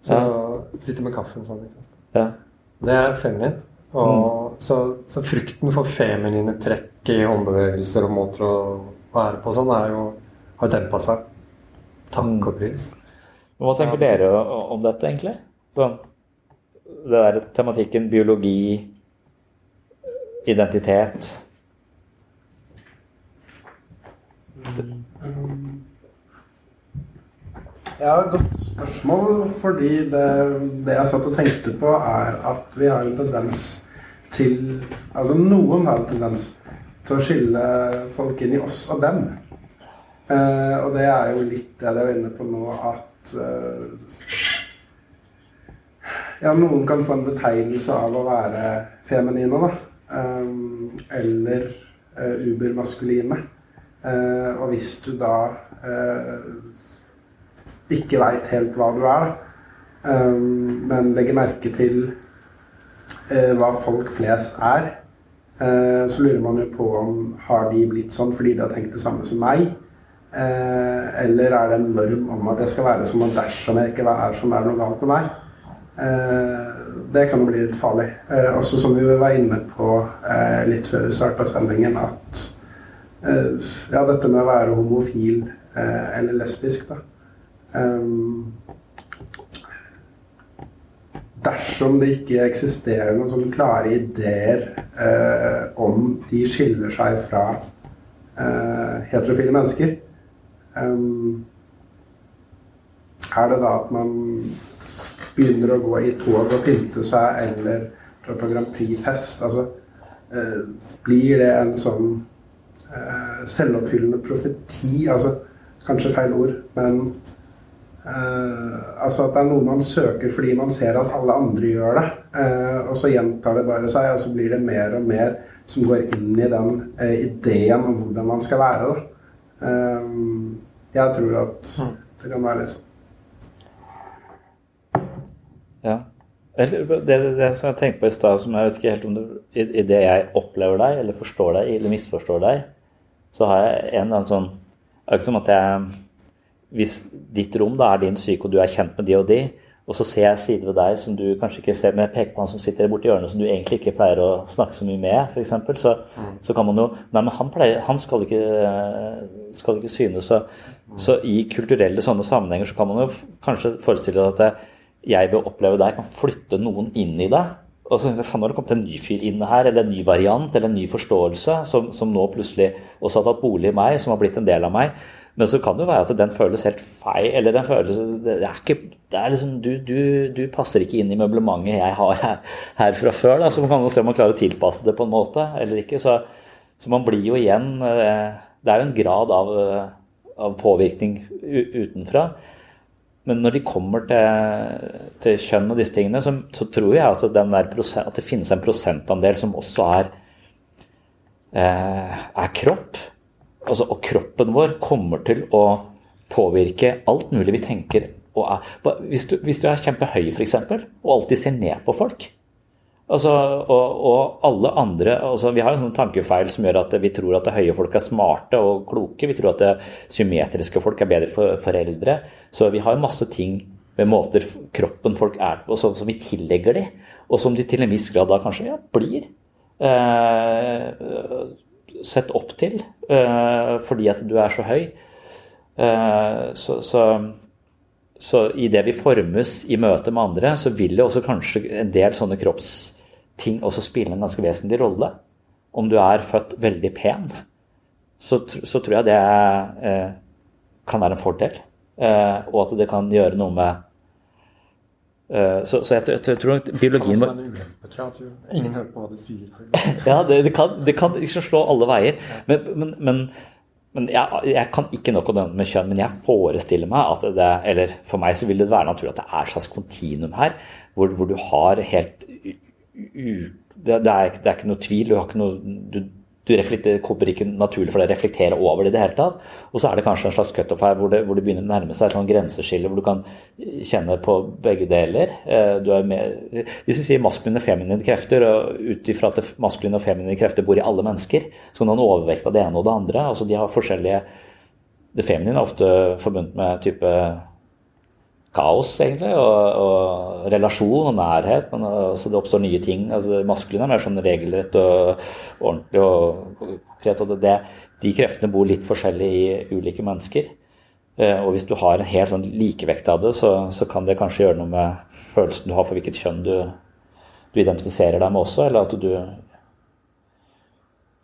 Så sitter med kaffen sånn. Liksom. Ja. Det er feminint. Og Mm. så, så, frykten for feminine trekk i håndbevegelser og måter å være på sånn, er jo har dempa seg. Takk Mm. og pris. Hva tenker dere om dette, egentlig? Sånn, det der tematikken biologi, identitet Ja, godt spørsmål. Fordi det, det jeg satt og tenkte på, er at vi har en tendens til Altså noen har en tendens til å skille folk inn i oss og dem. Eh, og det er jo litt det jeg er inne på nå, at eh, Ja, noen kan få en betegnelse av å være feminine, da. Eh, eller eh, ubermaskuline. Eh, og hvis du da eh, ikke veit helt hva du er, da, men legger merke til hva folk flest er, så lurer man jo på om har de blitt sånn fordi de har tenkt det samme som meg. eller er det en norm om at jeg skal være som at dersom jeg ikke er sånn, er noe galt med meg. det kan jo bli litt farlig. også som vi var inne på litt før vi starta sendingen, at ja, dette med å være homofil eller lesbisk, da. Dersom det ikke eksisterer noen sånne klare ideer eh, om de skiller seg fra eh, heterofile mennesker, eh, er det da at man begynner å gå i tog og pynte seg, eller dra på Grand Prix-fest? Altså, eh, blir det en sånn eh, selvoppfyllende profeti? Altså, kanskje feil ord, men Uh, altså at det er noe man søker fordi man ser at alle andre gjør det. Uh, og så gjentar det bare seg, og så blir det mer og mer som går inn i den uh, ideen om hvordan man skal være. jeg tror at mm. det kan være litt sånn. Ja. Det, det, det som jeg tenkte på i stad, som jeg vet ikke helt om det i, i, det jeg opplever deg, eller forstår deg, eller misforstår deg, så har jeg en eller annen sånn Det er ikke som at jeg hvis ditt rom da er din syke, og du er kjent med de og de, og så ser jeg sider ved deg som du kanskje ikke ser, men jeg peker på han som sitter borti hjørnet som du egentlig ikke pleier å snakke så mye med, f.eks., så, mm. så kan man jo Nei, men han, pleier, han skal, ikke, skal ikke synes. Så, mm. så i kulturelle sånne sammenhenger så kan man jo kanskje forestille seg at jeg ved å oppleve deg kan flytte noen inn i deg. Og så faen, har det kommet en ny fyr inn her, eller en ny variant, eller en ny forståelse, som, som nå plutselig også har tatt bolig i meg, som har blitt en del av meg. Men så kan det jo være at den føles helt feil. Eller den føles Det er ikke det er liksom, du, du, du passer ikke inn i møblementet jeg har her, her fra før. Da. Så man kan jo se om man klarer å tilpasse det på en måte eller ikke. Så, så man blir jo igjen eh, Det er jo en grad av, av påvirkning utenfra. Men når de kommer til, til kjønn og disse tingene, så, så tror jeg altså prosent, at det finnes en prosentandel som også er, eh, er kropp altså, og kroppen vår kommer til å påvirke alt mulig vi tenker og er. Hvis du, hvis du er kjempehøy, f.eks., og alltid ser ned på folk altså, og, og, alle andre altså, Vi har en sånn tankefeil som gjør at vi tror at høye folk er smarte og kloke. Vi tror at det symmetriske folk er bedre for foreldre. Så vi har masse ting med måter kroppen folk er på som, som vi tillegger dem, og som de til en viss grad da kanskje ja, blir. Eh, sett opp til uh, fordi at du er så høy. Uh, så, så, så idet vi formes i møte med andre, så vil det også kanskje en del sånne kroppsting også spille en ganske vesentlig rolle. Om du er født veldig pen, så, så tror jeg det uh, kan være en fordel. og at det kan gjøre noe med Eh, så, så jeg, jeg, jeg, tror biologien må Ingen hører på hva du sier. ja, det, det, kan, det kan liksom slå alle veier. Men, men, men, men jeg, jeg, kan ikke nok om det med kjønn, men jeg forestiller meg at det Eller for meg så vil det være naturlig at det er et slags kontinuum her, hvor, hvor, du har helt u, det, det, er, det, er, ikke noe tvil. Du har ikke noe du, du kommer ikke naturlig for deg å reflektere over det i det hele tatt. Og så er det kanskje en slags cutoff her hvor det, hvor det, begynner å nærme seg et sånn grenseskille hvor du kan kjenne på begge deler. Eh, med, hvis vi sier maskuline og feminine krefter, og ut ifra at maskuline og feminine krefter bor i alle mennesker, så kan du ha en overvekt av det ene og det andre. altså De har forskjellige Det feminine er ofte forbundet med type kaos, egentlig, og, og, relasjon og nærhet. Men altså, det oppstår nye ting. altså Maskulin er mer sånn regelrett og ordentlig og konkret. og det, De kreftene bor litt forskjellig i ulike mennesker. Eh, og hvis du har en helt sånn likevekt av det, så, så, kan det kanskje gjøre noe med følelsen du har for hvilket kjønn du, du identifiserer deg med også, eller at du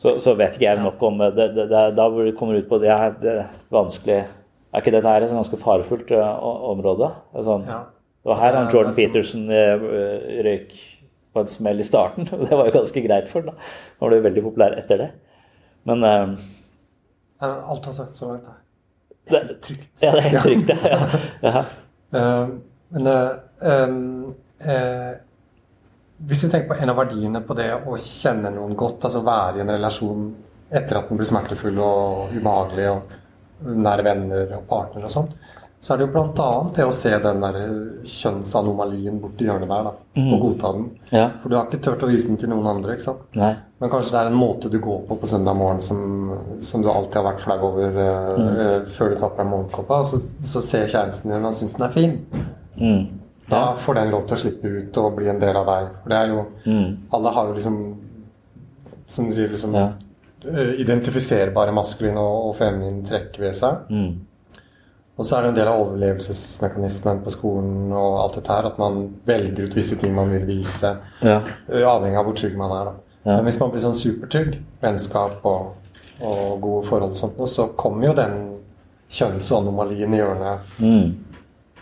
så, så vet ikke jeg nok om det. det, det da hvor du kommer ut på det, det er vanskelig er ikke dette her et ganske farefullt uh, område? Sånn, ja. Det var her han Jordan Peterson uh, røyk på en smell i starten. Det var jo ganske greit for da. Han ble jo veldig populær etter det. Men um, Alt har sagt så langt, er helt trygt. ja, det er helt trygt, Ja. Ja. ja. men um, eh, hvis vi tenker på en av verdiene på det å kjenne noen godt, altså være i en relasjon etter at den blir smertefull og ubehagelig, og nære venner og partner og sånn, så er det jo bl.a. det å se den der kjønnsanomalien borti hjørnet der, da, mm. og godta den. Ja. For du har ikke turt å vise den til noen andre, ikke sant? Nei. Men kanskje det er en måte du går på på søndag morgen som, som du alltid har vært flau over eh, Mm. uh, før du tar på deg morgenkåpa, og så, så ser kjæresten din og syns den er fin. Mm. Da får den lov til å slippe ut og bli en del av deg. For det er jo Mm. Alle har jo liksom Som du sier, liksom Ja. Eh, identifiserbare maskuline og, og feminine trekk ved seg. Mm. Og så er det en del av overlevelsesmekanismen på skolen og alt dette her, at man velger ut visse ting man vil vise, Ja. eh, avhengig av hvor trygg man er. Da. Ja. Men hvis man blir sånn supertrygg, vennskap og, og gode forhold og sånt, så kommer jo den kjønnsanomalien i hjørnet, Mm.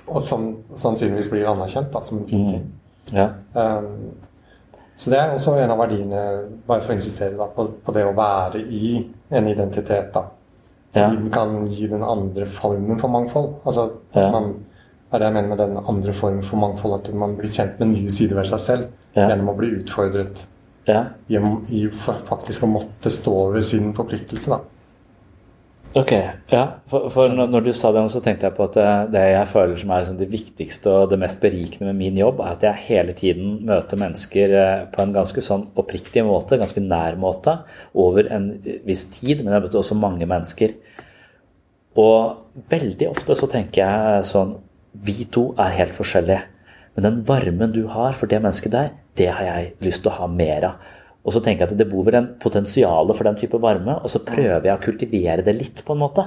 og som sannsynligvis blir anerkjent da, som en fin ting. Ja. Um, så det er også en av verdiene, bare for å insistere da, på, på det å være i en identitet. da. Ja. Den kan gi den andre formen for mangfold. Altså, Ja. man, det er det jeg mener med den andre formen for mangfold, at man blir kjent med nye sider ved seg selv Ja. gjennom å bli utfordret i, i faktisk å måtte stå ved sin forpliktelse. da. Ok, ja. For, for når, du sa det, så tenkte jeg på at det, det jeg føler som er liksom det viktigste og det mest berikende med min jobb, er at jeg hele tiden møter mennesker eh, på en ganske sånn oppriktig måte, ganske nær måte, over en viss tid. Men jeg møter også mange mennesker. Og veldig ofte så tenker jeg sånn Vi to er helt forskjellige. Men den varmen du har for det mennesket der, det har jeg lyst til å ha mer av. Og så tenker jeg at det bor vel en potensial for den type varme, og så prøver jeg å kultivere det litt, på en måte.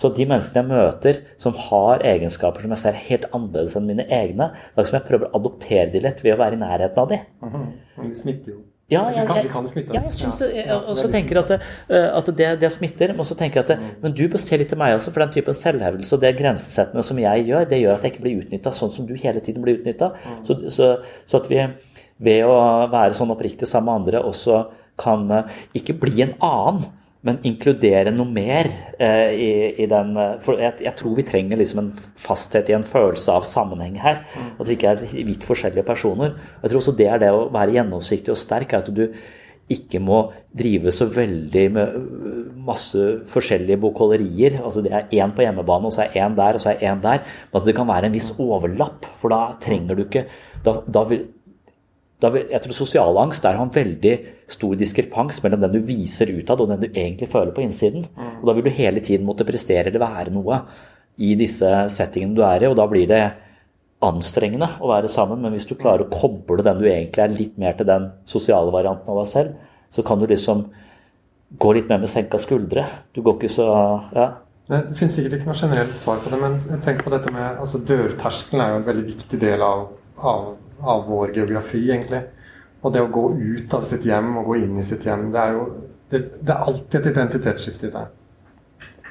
Så de menneskene jeg møter som har egenskaper som jeg ser helt annerledes enn mine egne, det er som jeg prøver å adoptere de litt ved å være i nærheten av de. Men det smitter jo. Ja, jeg, kan, jeg, smitte. ja, jeg det. Og så tenker jeg at, det, eh, at det, det smitter. Men så tenker jeg at det, men du bør se litt til meg også, for den typen selvhevdelse og det grensesettende som jeg gjør, det gjør at jeg ikke blir utnytta sånn som du hele tiden blir utnytta. Så, så, så at vi ved å være sånn oppriktig sammen med andre også kan eh, ikke bli en annen, men inkludere noe mer eh, i, i den eh, For jeg, jeg tror vi trenger liksom en fasthet i en følelse av sammenheng her. At vi ikke er vidt forskjellige personer. Jeg tror også det er det å være gjennomsiktig og sterk, er at du ikke må drive så veldig med masse forskjellige bokholderier. Altså det er én på hjemmebane, og så er én der, og så er én der. Men at det kan være en viss overlapp, for da trenger du ikke da da vil, jeg tror Sosial angst der en veldig stor diskrepans mellom den du viser utad og den du egentlig føler på innsiden. Og Da vil du hele tiden måtte prestere eller være noe i disse settingene du er i, og da blir det anstrengende å være sammen. Men hvis du klarer å koble den du egentlig er, litt mer til den sosiale varianten av deg selv, så kan du liksom gå litt mer med senka skuldre. Du går ikke så Ja. Det finnes sikkert ikke noe generelt svar på det, men tenk på dette med altså Dørterskelen er jo en veldig viktig del av, av, av vår geografi, egentlig. Og det å gå ut av sitt hjem og gå inn i sitt hjem, det er jo det, det er alltid et identitetsskifte i det.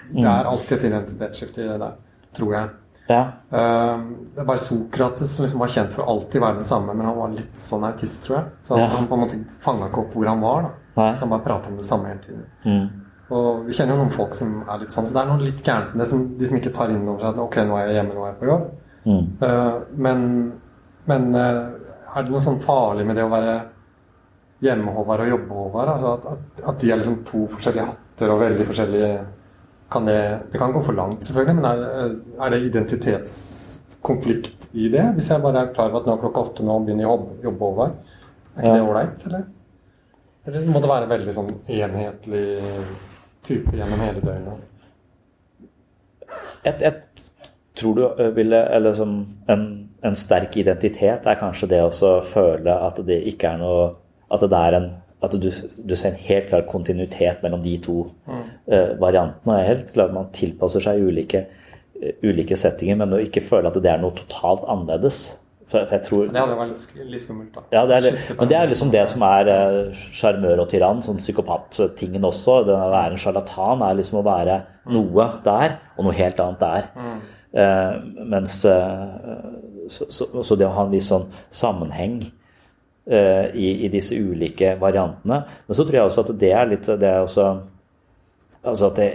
Det er alltid et identitetsskifte i det der, tror jeg. Ja. Eh, det er bare Sokrates som liksom var kjent for alltid være den samme, men han var litt sånn autist, tror jeg. Så han, Ja. han på en måte fanga ikke opp hvor han var. da. Så han bare prata om det samme hele tiden. Mm. Og vi kjenner jo noen folk som er litt sånn, så det er noe litt gærent med det, som, de som ikke tar inn over seg at ok, nå er jeg hjemme, nå er jeg på jobb. Mm. Uh, men men eh, er det noe sånn farlig med det å være hjemme-Håvard og jobbe-Håvard? Altså at, at, at de er liksom to forskjellige hatter og veldig forskjellige kan det, det kan gå for langt, selvfølgelig, men er, er det identitetskonflikt i det? Hvis jeg bare er klar over at nå klokka åtte nå begynner jeg å jobbe-Håvard, er ikke Ja. det ålreit, eller? Eller må det være veldig sånn enhetlig type gjennom hele døgnet? Jeg, jeg tror du ville Eller som en, en sterk identitet er kanskje det å føle at det ikke er noe At det er en at du, du ser en helt klar kontinuitet mellom de to eh, variantene. og Jeg er helt klar man tilpasser seg ulike, uh, ulike settinger, men å ikke føle at det er noe totalt annerledes. For, for jeg tror Det hadde vært litt, litt skummelt, da. ja, det er, men det er liksom det som er sjarmør uh, og tyrann, sånn psykopattingen også. Det å være en sjarlatan er liksom å være noe der, og noe helt annet der. Eh, mens eh, så, så, så det å ha en viss sånn sammenheng uh, i, i, disse ulike variantene. Men så tror jeg også at det er litt det er også Altså at det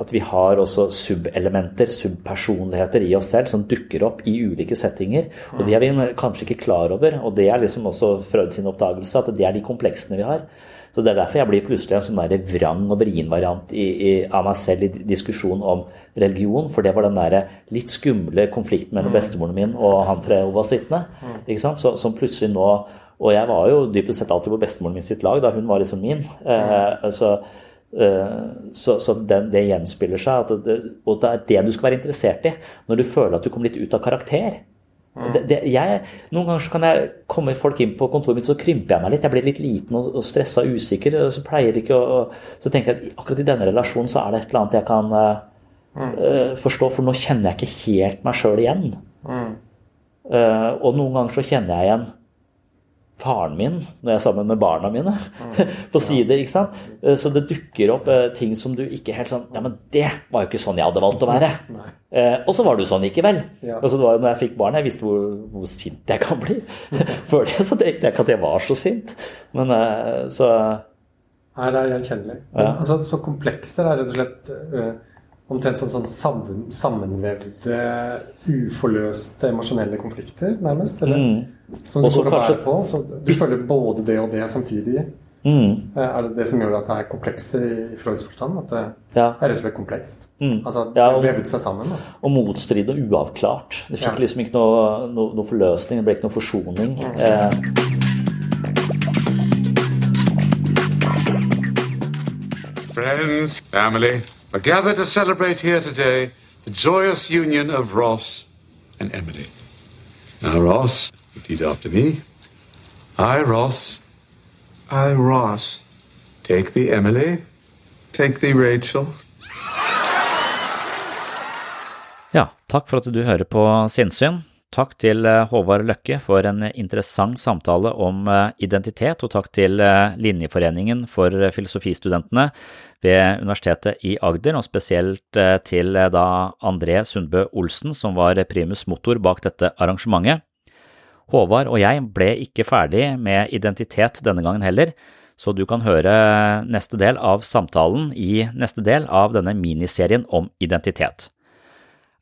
at vi har også subelementer, subpersonligheter i oss selv som dukker opp i ulike settinger. Og de er vi kanskje ikke klar over. Og det er liksom også Freud sin oppdagelse, at det er de kompleksene vi har. Så Det er derfor jeg blir plutselig en sånn der vrang og vrien variant i, i, av meg selv i diskusjonen om religion. For det var den der litt skumle konflikten mellom mm. bestemoren min og han fra Jehovas vitne. Mm. Så, som plutselig nå Og jeg var jo dypest sett alltid på bestemoren min sitt lag da hun var liksom min. Eh, så, eh, så, så den, det gjenspiller seg. Det, og det er det du skal være interessert i når du føler at du kommer litt ut av karakter. Det, det, jeg, noen ganger så kan jeg komme folk inn på kontoret mitt, så krymper jeg meg litt. Jeg blir litt liten og, og stressa og usikker. Og så pleier ikke å, Så tenker jeg at akkurat i denne relasjonen så er det et eller annet jeg kan uh, forstå, for nå kjenner jeg ikke helt meg sjøl igjen. Mm. Uh, og noen ganger så kjenner jeg igjen faren min når jeg er sammen med barna mine på sider. ikke sant? Eh, så det dukker opp uh, ting som du ikke helt sånn Ja, men det var jo ikke sånn jeg hadde valgt å være. Uh, og så var du sånn likevel. så Altså, det var når jeg fikk barn, jeg visste hvor, hvor sint jeg kan bli. Før det så tenkte jeg ikke at jeg var så sint. Men uh, så Nei, det er gjenkjennelig. Ja. Altså, så komplekser er rett og slett omtrent sånn, sånn sammen, sammenvevde, uforløste emosjonelle konflikter, nærmest? Eller? Mm. Som du går og bærer på? Så du føler både det og det samtidig? Mm. Eh, er det det som gjør at det er komplekst i Freuds forstand? At det ja. er rett og slett komplekst? Mm. Altså det ja, vevet seg sammen? Da. Og motstrid og uavklart. Det fikk ja. liksom ikke noe, noe, noe, forløsning, det ble ikke noe forsoning. Mm. Eh. Friends, family are gathered to celebrate here today the joyous union of Ross and Emily. Now, Ross, repeat after me. I, Ross. I, Ross. Take thee, Emily. Take thee, Rachel. Ja, takk for at du hører på Sinnsyn. Takk til eh, Håvard Løkke for en interessant samtale om eh, identitet, og takk til eh, Linjeforeningen for filosofistudentene ved Universitetet i Agder, og spesielt til da André Sundbø Olsen, som var primus motor bak dette arrangementet. Håvard og jeg ble ikke ferdig med identitet denne gangen heller, så du kan høre neste del av samtalen i neste del av denne miniserien om identitet.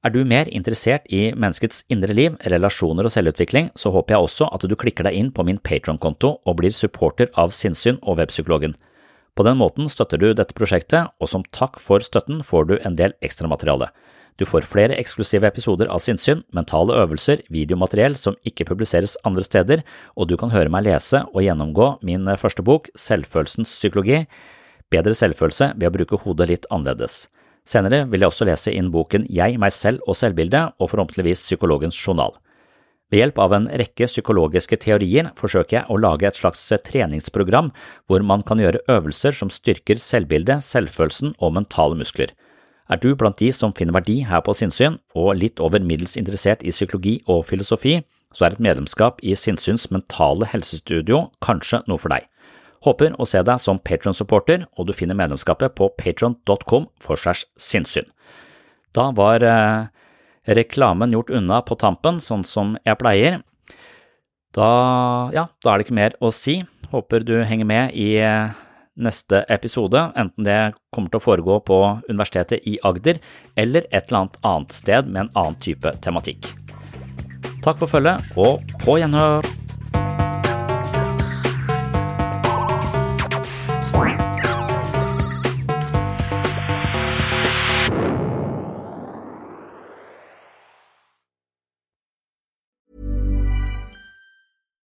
Er du mer interessert i menneskets indre liv, relasjoner og selvutvikling, så håper jeg også at du klikker deg inn på min Patron-konto og blir supporter av Sinnsyn og Webpsykologen. På den måten støtter du dette prosjektet, og som takk for støtten får du en del ekstramateriale. Du får flere eksklusive episoder av sinnssyn, mentale øvelser, videomateriell som ikke publiseres andre steder, og du kan høre meg lese og gjennomgå min første bok, Selvfølelsens psykologi, Bedre selvfølelse ved å bruke hodet litt annerledes. Senere vil jeg også lese inn boken Jeg, meg selv og selvbildet og forhåpentligvis Psykologens journal. Ved hjelp av en rekke psykologiske teorier forsøker jeg å lage et slags treningsprogram hvor man kan gjøre øvelser som styrker selvbildet, selvfølelsen og mentale muskler. Er du blant de som finner verdi her på sinnssyn, og litt over middels interessert i psykologi og filosofi, så er et medlemskap i Sinnsyns mentale helsestudio kanskje noe for deg. Håper å se deg som Patron-supporter, og du finner medlemskapet på patron.com for segs sinnssyn. Da var eh, reklamen gjort unna på tampen, sånn som jeg pleier. Da, ja, da er det ikke mer å si. Håper du henger med i eh, neste episode, enten det kommer til å foregå på Universitetet i Agder eller et eller annet annet sted med en annen type tematikk. Takk for følget, og på gjenhør!